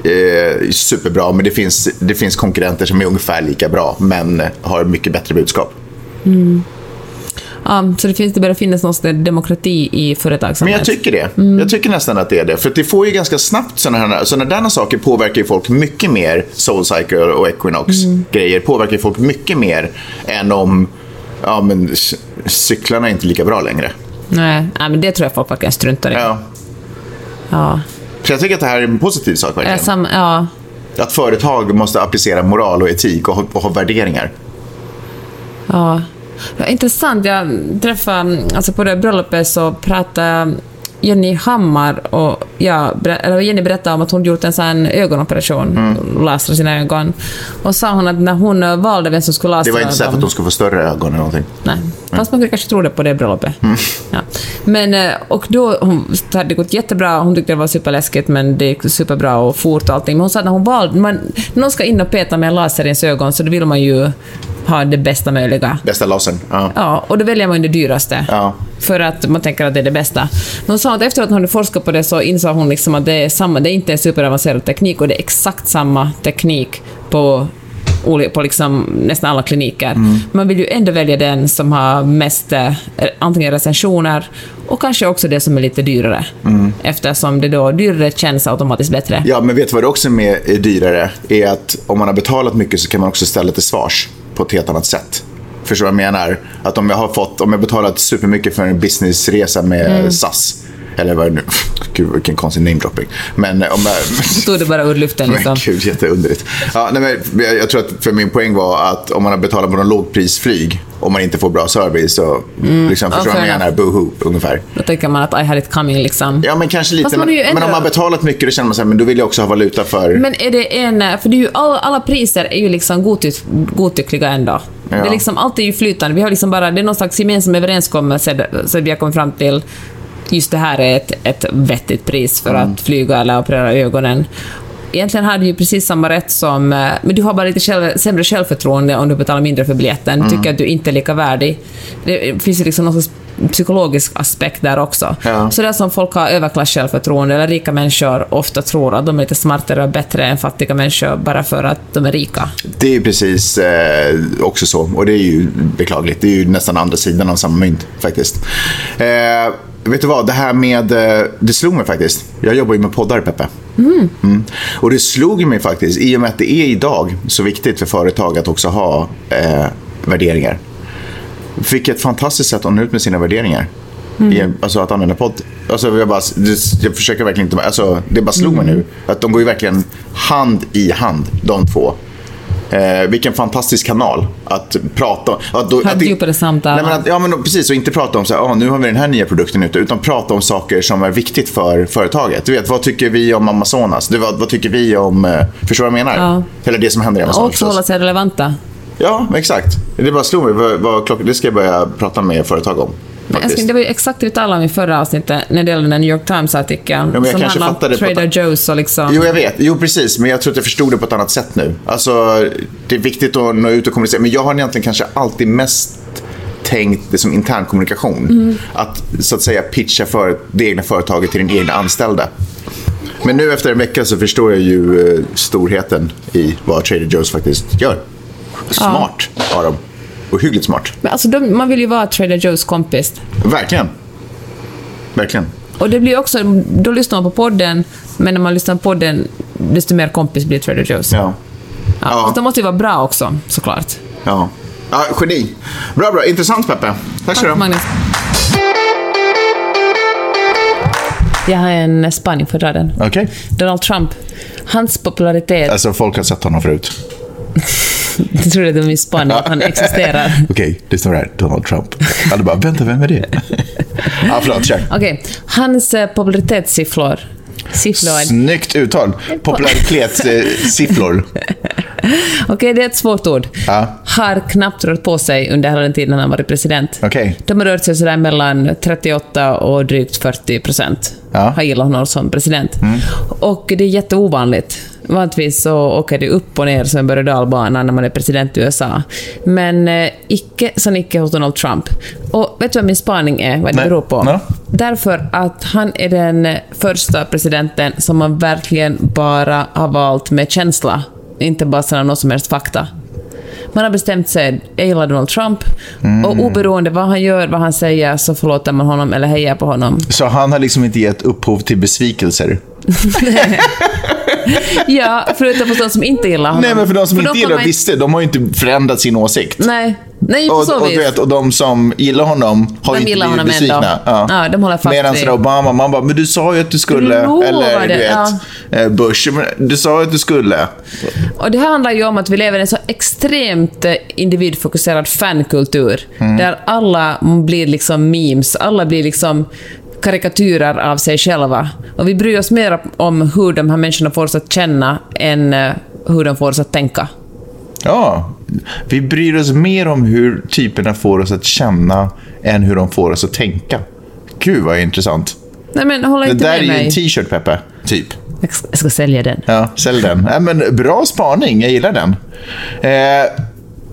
eh, superbra, men det finns, det finns konkurrenter som är ungefär lika bra, men har mycket bättre budskap. Ja, så det, finns, det börjar finnas någon slags demokrati i Men företagsamhet. jag tycker det. Jag tycker nästan att det är det. För det får ju ganska snabbt sådana här, sådana där saker påverkar ju folk mycket mer. Soulcycle och Equinox grejer påverkar ju folk mycket mer än om ja, men, cyklarna är inte lika bra längre. Nej, nej, men det tror jag folk verkligen struntar i. Ja. Ja. Så jag tycker att det här är en positiv sak verkligen. sam, ja. Att företag måste applicera moral och etik och ha, och ha värderingar. Ja. Intressant. Jag träffade, alltså på det bröllopet så pratade Jenny Hammar och ja, ber- eller Jenny berättade om att hon gjort en sån ögonoperation, Mm. lasra sina ögon. Och sa hon att när hon valde vem som skulle lasra Det var inte så att de skulle få större ögon eller någonting. Nej, fast man kunde kanske tro det på det bröllopet. Mm. Ja. Men, eh, och då hon, det hade gått jättebra, hon tyckte det var superläskigt men det gick superbra och fort och allting. Men hon sa att när hon valde, man, någon ska in och peta med en laser i ens ögon så då vill man ju ha det bästa möjliga. Bästa lasern. Ja. Ja, och då väljer man det dyraste. Ja. För att man tänker att det är det bästa. Hon sa att efter att hon hade forskat på det så insåg hon liksom att det är, samma, det är inte en superavancerad teknik och det är exakt samma teknik på, på liksom nästan alla kliniker. Man vill ju ändå välja den som har mest eh, antingen recensioner och kanske också det som är lite dyrare. Eftersom det då dyrare känns automatiskt bättre. Ja, men vet du vad det också är, med, dyrare? Är att om man har betalat mycket så kan man också ställa till svars på ett helt annat sätt. Förstår du vad jag menar? Att om jag har fått, om jag betalat supermycket för en businessresa med SAS, eller vad det nu, gud vilken konstig namedropping. Men eh, om jag... <laughs> Stod det bara ur luften liksom. Men gud, jätteunderligt. Ja, nej, men jag, jag tror att för min poäng var att om man har betalat på någon lågprisflyg och man inte får bra service så liksom, förstår du vad jag menar? enough. Boohoo, ungefär. Då tänker man att I had it coming liksom. Ja, men kanske lite. Men, är ju men ändå- om man har betalat mycket då känner man så här, men då vill jag också ha valuta för... Men är det en... För det är ju alla, alla priser är ju liksom godtyck, godtyckliga ändå. Det är liksom, allt är ju flytande. Vi har liksom bara, det är någon slags gemensam överenskommelse så vi har kommit fram till just det här är ett, ett vettigt pris för Mm. att flyga eller operera ögonen. Egentligen har du ju precis samma rätt som... eh, Men du har bara lite själv, sämre självförtroende om du betalar mindre för biljetten. Mm. Du tycker att du inte är lika värdig. Det finns ju liksom någon psykologisk aspekt där också. Ja. Så det är som folk har överklass självförtroende, eller rika människor ofta tror att de är lite smartare och bättre än fattiga människor bara för att de är rika. Det är precis eh, också så. Och det är ju beklagligt. Det är ju nästan andra sidan av samma mynt faktiskt. Eh, vet du vad? Det här med... Eh, det slog mig faktiskt. Jag jobbar ju med poddar, Peppe. Mm. Och det slog mig faktiskt, i och med att det är idag så viktigt för företag att också ha eh, värderingar. Vilket fantastiskt sätt att nå ut med sina värderingar. I, alltså att använda podd. Alltså jag, bara, jag försöker verkligen inte... Alltså, det bara slog mig nu. Att de går ju verkligen hand i hand, de två. Eh, vilken fantastisk kanal att prata om. Att då, att det- djupare samtal. Nej, men att, ja, men precis. Och inte prata om så här, ah, nu har vi den här nya produkten ute. Utan prata om saker som är viktigt för företaget. Du vet, vad tycker vi om Amazonas? Du, vad, vad tycker vi om... Eh, förstår du vad jag menar? Ja. Eller det som händer i Och Amazonas. också hålla sig relevanta. Ja, exakt. Det bara slog mig. Vad, vad klock... Det ska jag börja prata med företag om. Men älskling, det var ju exakt det vi talade om i förra avsnittet när det gällde den New York Times-artikeln. jag som handlar om Trader ett- Joe's och liksom... Jo, jag vet. Jo, precis. Men jag tror att jag förstod det på ett annat sätt nu. Alltså, det är viktigt att nå ut och kommunicera. Men jag har egentligen kanske alltid mest tänkt det som intern kommunikation. Att så att säga pitcha för det egna företaget till den egna anställda. Men nu efter en vecka så förstår jag ju eh, storheten i vad Trader Joe's faktiskt gör. Smart av dem. Och hyggligt smart. Men alltså, de, man vill ju vara Trader Joe's kompis. Verkligen. Verkligen. Och det blir också, då lyssnar man på podden, men när man lyssnar på podden, desto mer kompis blir Trader Joe's. Ja. Ja. Ja. De måste ju vara bra också, såklart. Ja. ja geni. Bra, bra. Intressant, Peppe. Tack så Tack, du Magnus. Jag har en spaning på raden. Okej. Donald Trump, hans popularitet... Alltså, folk har sett honom förut. <laughs> Det är min spaning, att han existerar. <laughs> Okej, det står här. Donald Trump. Alla bara, vänta, vem är det? <laughs> ja, förlåt. Kör. Okej, hans eh, popularitetssiffror. Siffror. Snyggt uttal. <laughs> Popularitetssiffror. Okej, det är ett svårt ord. Ja. Har knappt rört på sig under hela den tiden han varit president. Okej. De har rört sig sådär mellan 38 och drygt 40 procent. Ja. Mm. Har gillat honom som president. Och det är jätteovanligt. Vanligtvis så åker det upp och ner som en berg och dalbana när man är president i USA. Men eh, icke som icke hos Donald Trump. Och vet du vad min spaning är? Vad det Nej. beror på? Nej. Därför att han är den första presidenten som man verkligen bara har valt med känsla. Inte bara någon som helst fakta. Man har bestämt sig, jag gillar Donald Trump, Mm. och oberoende vad han gör, vad han säger, så förlåter man honom eller hejar på honom. Så han har liksom inte gett upphov till besvikelser? <laughs> <laughs> Ja, förutom för de som inte gillar honom. Nej, men för de som inte kommer gillar man- visste, de har ju inte förändrat sin åsikt. Nej, nej på så Och, och, vis. vet, och de som gillar honom har De inte gillar blivit honom besvikna. ändå. Ja, de håller fast Medan vid- Obama, man bara, men du sa ju att du skulle. Du Eller du vet, ja. eh, Bush, men du sa ju att du skulle. Och det här handlar ju om att vi lever i en så extremt eh, individfokuserad fankultur, Mm. där alla blir liksom memes, alla blir liksom karikatyrer av sig själva. Och vi bryr oss mer om hur de här människorna får oss att känna än eh, hur de får oss att tänka. Ja, vi bryr oss mer om hur typerna får oss att känna än hur de får oss att tänka. Gud vad intressant. Nej men hålla Det inte där med är ju mig. en t-shirt, Peppe. Typ. Jag ska- sälja den. Ja, sälj den. Nej, men bra spaning, jag gillar den. Eh,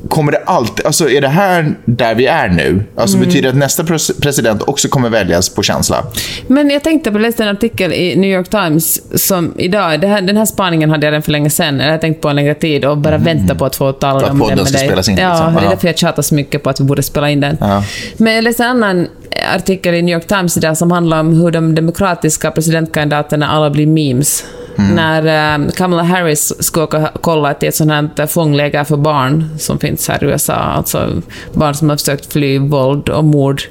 kommer det alltid, alltså är det här där vi är nu? Alltså Mm. betyder det att nästa pres- president också kommer väljas på känsla? Men jag tänkte på, jag läste en artikel i New York Times som idag, här, den här spaningen hade jag redan för länge sedan, eller jag har tänkt på en längre tid och bara vänta på att få tala om den med dig. spelas in, Ja, liksom. det är därför jag tjatar så mycket på att vi borde spela in den. Ja. Men jag läste en annan artikel i New York Times idag som handlar om hur de demokratiska presidentkandidaterna alla blir memes. Mm. När eh, Kamala Harris ska åka kolla till ett sånt här fångläger för barn som finns här i USA, alltså barn som har försökt fly våld och mord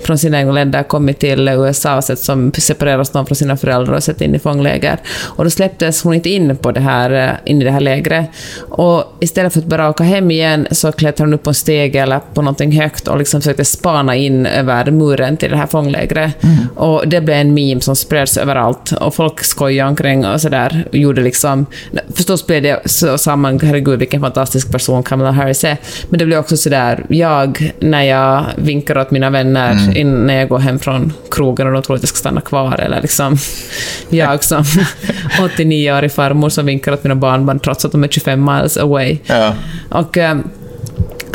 från sina egna länder, kommit till USA och sett som separeras från sina föräldrar och sett in i fångläger. Och då släpptes hon inte in, på det här, eh, in i det här lägret. Och istället för att bara åka hem igen så klättrade hon upp på en steg eller på någonting högt och liksom försökte spana in över muren till det här fånglägret. Och det blev en meme som spreds överallt och folk skojade omkring och sådär. Gjorde liksom... Förstås blev det så samman, herregud vilken fantastisk person Kamala Harris är. Men det blev också sådär, jag när jag vinkar åt mina vänner in, när jag går hem från krogen och de tror att jag ska stanna kvar eller liksom jag som <laughs> 89-årig farmor som vinkar åt mina barnbarn trots att de är 25 miles away. Ja. Och eh,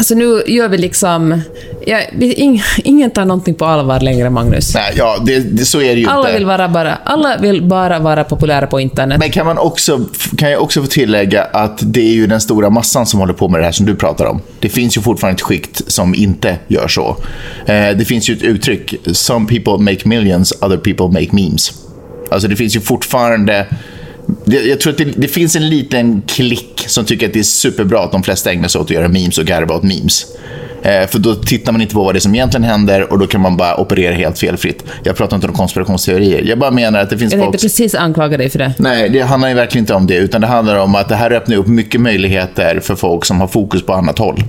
alltså nu gör vi liksom... Ja, vi, ing, ingen tar någonting på allvar längre, Magnus. Nej, ja, det, det, så är det ju Alla inte. vill, vara bara, alla vill bara vara populära på internet. Men kan, man också, kan jag också få tillägga att det är ju den stora massan som håller på med det här som du pratar om. Det finns ju fortfarande ett skikt som inte gör så. Eh, det finns ju ett uttryck, some people make millions, other people make memes. Alltså det finns ju fortfarande... Jag tror att det, det finns en liten klick som tycker att det är superbra att de flesta ägnar sig åt att göra memes och garva åt memes. Eh, för då tittar man inte på vad det är som egentligen händer och då kan man bara operera helt felfritt. Jag pratar inte om konspirationsteorier. Jag bara menar att det finns jag folk... tänkte precis anklaga dig för det. Nej, det handlar ju verkligen inte om det, utan det handlar om att det här öppnar upp mycket möjligheter för folk som har fokus på annat håll.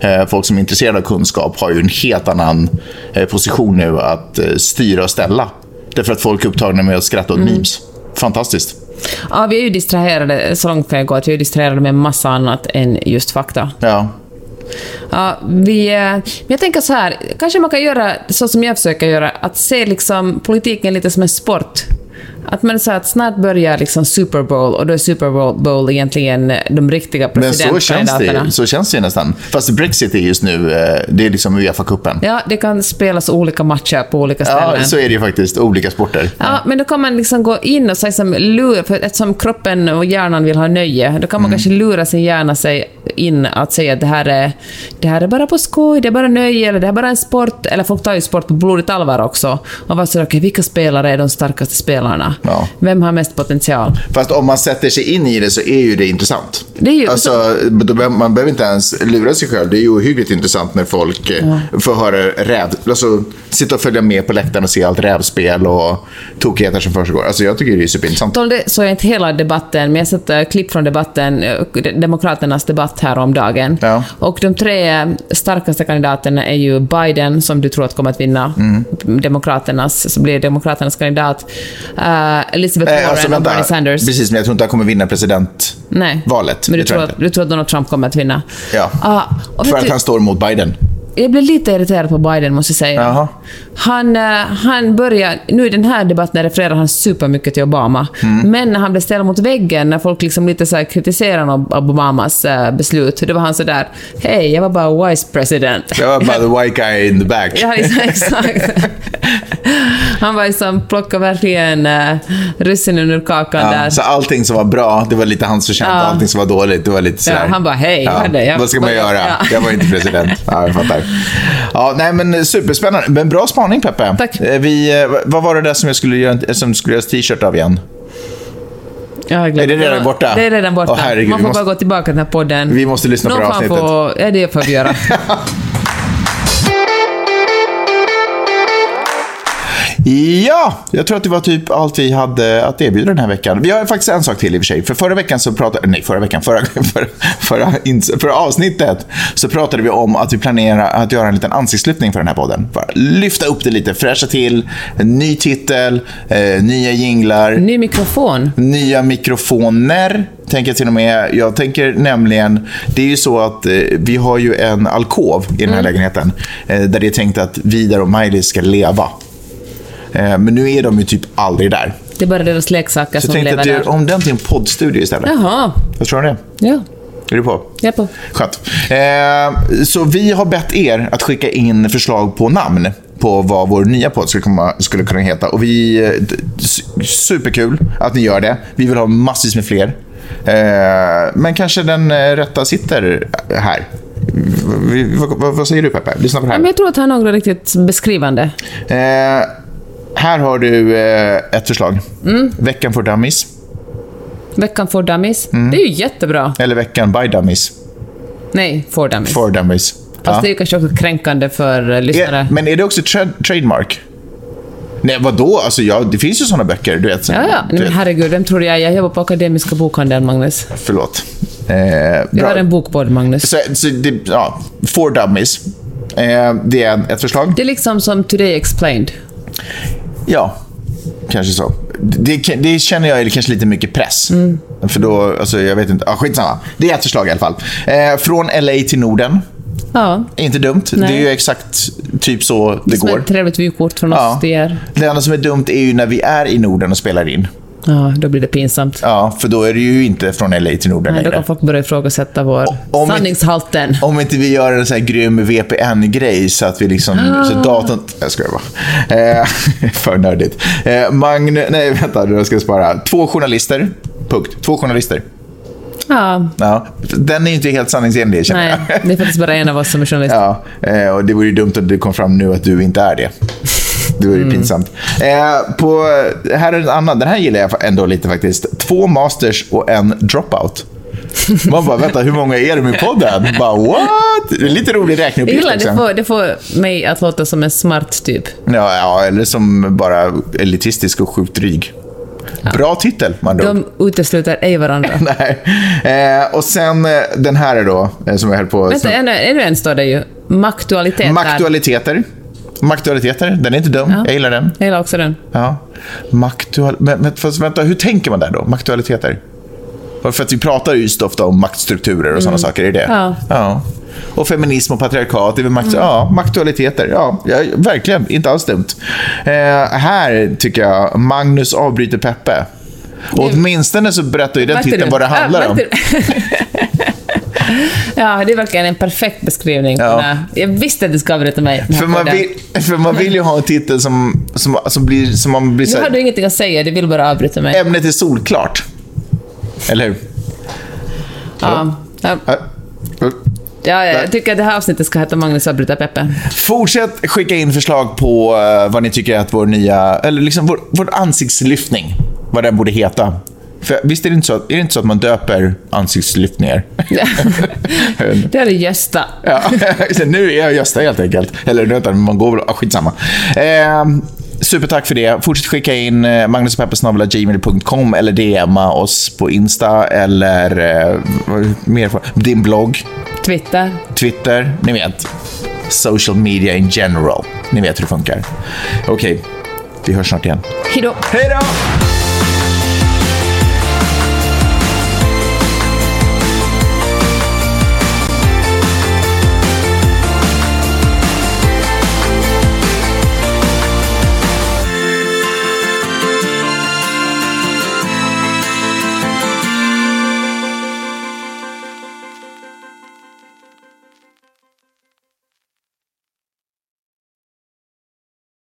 Eh, folk som är intresserade av kunskap har ju en helt annan eh, position nu att eh, styra och ställa. Därför att folk är upptagna med att skratta åt memes. Fantastiskt. Ja, vi är ju distraherade, så långt kan jag gå, att vi är distraherade med massa annat än just fakta. Ja. Ja, vi, eh, men jag tänker så här, kanske man kan göra så som jag försöker göra, att se liksom politiken lite som en sport. Att man säger att snart börjar liksom Super Bowl och då är Super Bowl egentligen de riktiga Men så känns, det, presidentkandidaterna. ju- så känns det ju nästan. Fast Brexit är just nu, eh, det är liksom Uefa-cupen. Ja, det kan spelas olika matcher på olika ställen. Ja, så är det ju faktiskt. Olika sporter. Ja, men då kan man liksom gå in och säga som lura, för eftersom kroppen och hjärnan vill ha nöje, då kan man kanske lura sin hjärna sig in att säga att det här, är, det här är bara på skoj, det är bara nöje, eller det här är bara en sport, eller folk tar ju sport på blodigt allvar också. Och var så okej, vilka spelare är de starkaste spelarna? Ja. Vem har mest potential? Fast om man sätter sig in i det så är ju det intressant. Det är ju- alltså, man behöver inte ens lura sig själv. Det är ju ohyggligt intressant när folk eh, får höra räv... Alltså, sitta och följa med på läktaren och se allt rävspel och tokigheter som försiggår. Alltså, jag tycker det är superintressant. Tolde såg jag inte hela debatten, men jag satt eh, klipp från debatten, eh, Demokraternas debatt här om dagen. Ja. Och de tre starkaste kandidaterna är ju Biden, som du tror att kommer att vinna, Mm. Demokraternas, så blir Demokraternas kandidat, eh, Elizabeth Warren Eh, alltså, och. Bernie Sanders. Precis, men jag tror inte han kommer vinna presidentvalet. Nej. Men du tror att, du tror att Donald Trump kommer att vinna? Ja. Och För att du, han står mot Biden. jag blev lite irriterad på Biden, måste jag säga. Jaha. Han, eh, han börjar, nu i den här debatten refererar han supermycket till Obama, Mm. men när han blev ställd mot väggen, när folk liksom lite så kritiserade Ob- Obamas eh, beslut, då var han så där hej, jag var bara vice president. Jag var bara the <laughs> white guy in the back. Ja, liksom, <laughs> exakt. Han var liksom, plockade verkligen uh, russinen ur kakan Ja, där. så allting som var bra, det var lite hans förtjänst. Ja. Allting som var dåligt, det var lite sådär. han bara, "Hej, ja, hörde, jag- Vad ska man göra? Ja. Jag var inte president. Ja, jag fattar. Ja, nej, men superspännande. Men bra spaning, Peppe. Tack. Eh, Vi, eh, vad var det där som jag skulle göra, som skulle göras t-shirt av igen? Är det redan borta? Det är redan borta. Åh, herregud, Man får måste- bara gå tillbaka till den här podden. Vi måste lyssna på Någon det fan avsnittet. Får, ja, det får vi göra. <laughs> Ja, jag tror att det var typ allt vi hade att erbjuda den här veckan. Vi har faktiskt en sak till i och för sig. För förra veckan så pratade, nej förra veckan, förra, <laughs> förra, förra, förra avsnittet så pratade vi om att vi planerar att göra en liten ansiktslyftning för den här podden. Bara lyfta upp det lite, fräscha till, en ny titel, eh, nya jinglar. Ny mikrofon. nya mikrofoner. Tänker jag till och med. Jag tänker nämligen, det är ju så att eh, vi har ju en alkov i den här lägenheten. Eh, där det är tänkt att Vidar och Miley ska leva. Eh, men nu är de ju typ aldrig där. Det är bara deras leksaker Så som jag tänkte lever att där. göra om den till en poddstudio istället. Jaha. Vad tror du om det? Ja, Är du på? jag är på. Skönt. Eh, så vi har bett er att skicka in förslag på namn på vad vår nya podd skulle, komma, skulle kunna heta. Och vi, eh, superkul att ni gör det. Vi vill ha massvis med fler. Eh, men kanske den rätta sitter här. Vad, säger du Peppe? Lyssna på det här. men jag tror att han har något riktigt beskrivande. Eh, här har du eh, ett förslag. Mm. Veckan för dummies. Veckan for dummies. Mm. Det är ju jättebra. Eller veckan by dummies. Nej, for dummies. For dummies. Fast Ja. det är kanske också kränkande för eh, lyssnare. Är, men är det också tra- trademark? Nej, vadå? Alltså, ja, det finns ju såna böcker, du vet. Ja, ja. Du Nej, men herregud, vem tror jag? Jag jobbar på Akademiska bokhandeln, Magnus. Förlåt. Eh, Jag har en bokboll, Magnus. Så, så det, ja, for dummies. Eh, det är ett förslag. Det är liksom som Today Explained. Ja, kanske så. Det, det känner jag är kanske lite mycket press. Mm. För då, alltså jag vet inte. Ah, skitsamma. Det är ett förslag i alla fall. Eh, från LA till Norden. Ja, Inte dumt. Nej. Det är ju exakt typ så det som går. ett trevligt vykort från Ja. oss till er. Det enda som är dumt är ju när vi är i Norden och spelar in. Ja, då blir det pinsamt. Ja, för då är det ju inte från LA till Norden Nej, då längre. kan folk börja ifrågasätta vår om sanningshalten. Om inte vi gör en sån här grym VPN-grej så att vi liksom... Ah. Så datorn... Jag skojar bara. Eh, <laughs> för nördigt. Eh, Magne... Nej, vänta. Nu ska jag spara. Två journalister. Punkt. Två journalister. Ja, Ja, den är ju inte helt sanningsenlig, känner nej. jag. Det är faktiskt bara en av oss som är journalist. Ja, eh, och det vore ju dumt om det kom fram nu att du inte är det. Det vore ju Mm. pinsamt. Eh, på, här är en annan. Den här gillar jag ändå lite faktiskt. Två masters och en dropout. Man bara, vänta, hur många är det med podden? Bara, what? Lite rolig räkneuppgift. gillar det. Liksom. Får, det får mig att låta som en smart typ. Ja, ja, eller som bara elitistisk och sjukt dryg. Bra titel, man då. De utesluter ej varandra. <laughs> Nej. Eh, och sen eh, den här är då, eh, som jag höll på... Vänta, ännu, ännu en står det ju. Maktualiteter. Maktualiteter. Maktualiteter, den är inte dum. Ja. Jag gillar den. Jag gillar också den. Ja. Maktual... Men, men fast vänta, hur tänker man där då? Maktualiteter? För att vi pratar ju just ofta om maktstrukturer och sådana saker, är det Mm. Ja. Mm. ja. Och feminism och patriarkat, det är makt... ja, maktualiteter. Ja, ja, verkligen. Inte alls dumt. Eh, här tycker jag Magnus avbryter Peppe. Och åtminstone så berättar ju den titeln vad det handlar Ja, om. <laughs> <laughs> ja, det är verkligen en perfekt beskrivning. Ja. Jag visste att du skulle avbryta mig. För man, vill, för man vill ju ha en titel som, som, som blir... Som man blir så Nu har du ingenting att säga, du vill bara avbryta mig. ämnet är solklart. Eller hur? Ja. Ja. Ja. Ja, jag tycker att det här avsnittet ska heta Magnus avbryter Peppe. Fortsätt skicka in förslag på eh, vad ni tycker att vår nya, eller liksom vår, vår ansiktslyftning, vad den borde heta. För visst är det inte så, är det inte så att man döper ansiktslyftningar? <laughs> det är Gösta. ja, <laughs> nu är jag Gösta helt enkelt. Eller vänta, man går väl, ah, skitsamma. Eh, supertack för det. Fortsätt skicka in eh, magnuspeppesnabelagmail.com eller DMa oss på Insta eller eh, mer, för- din blogg. Twitter. Twitter, ni vet. Social media in general. Ni vet hur det funkar. Okej, vi hörs snart igen. Hejdå. Hej då!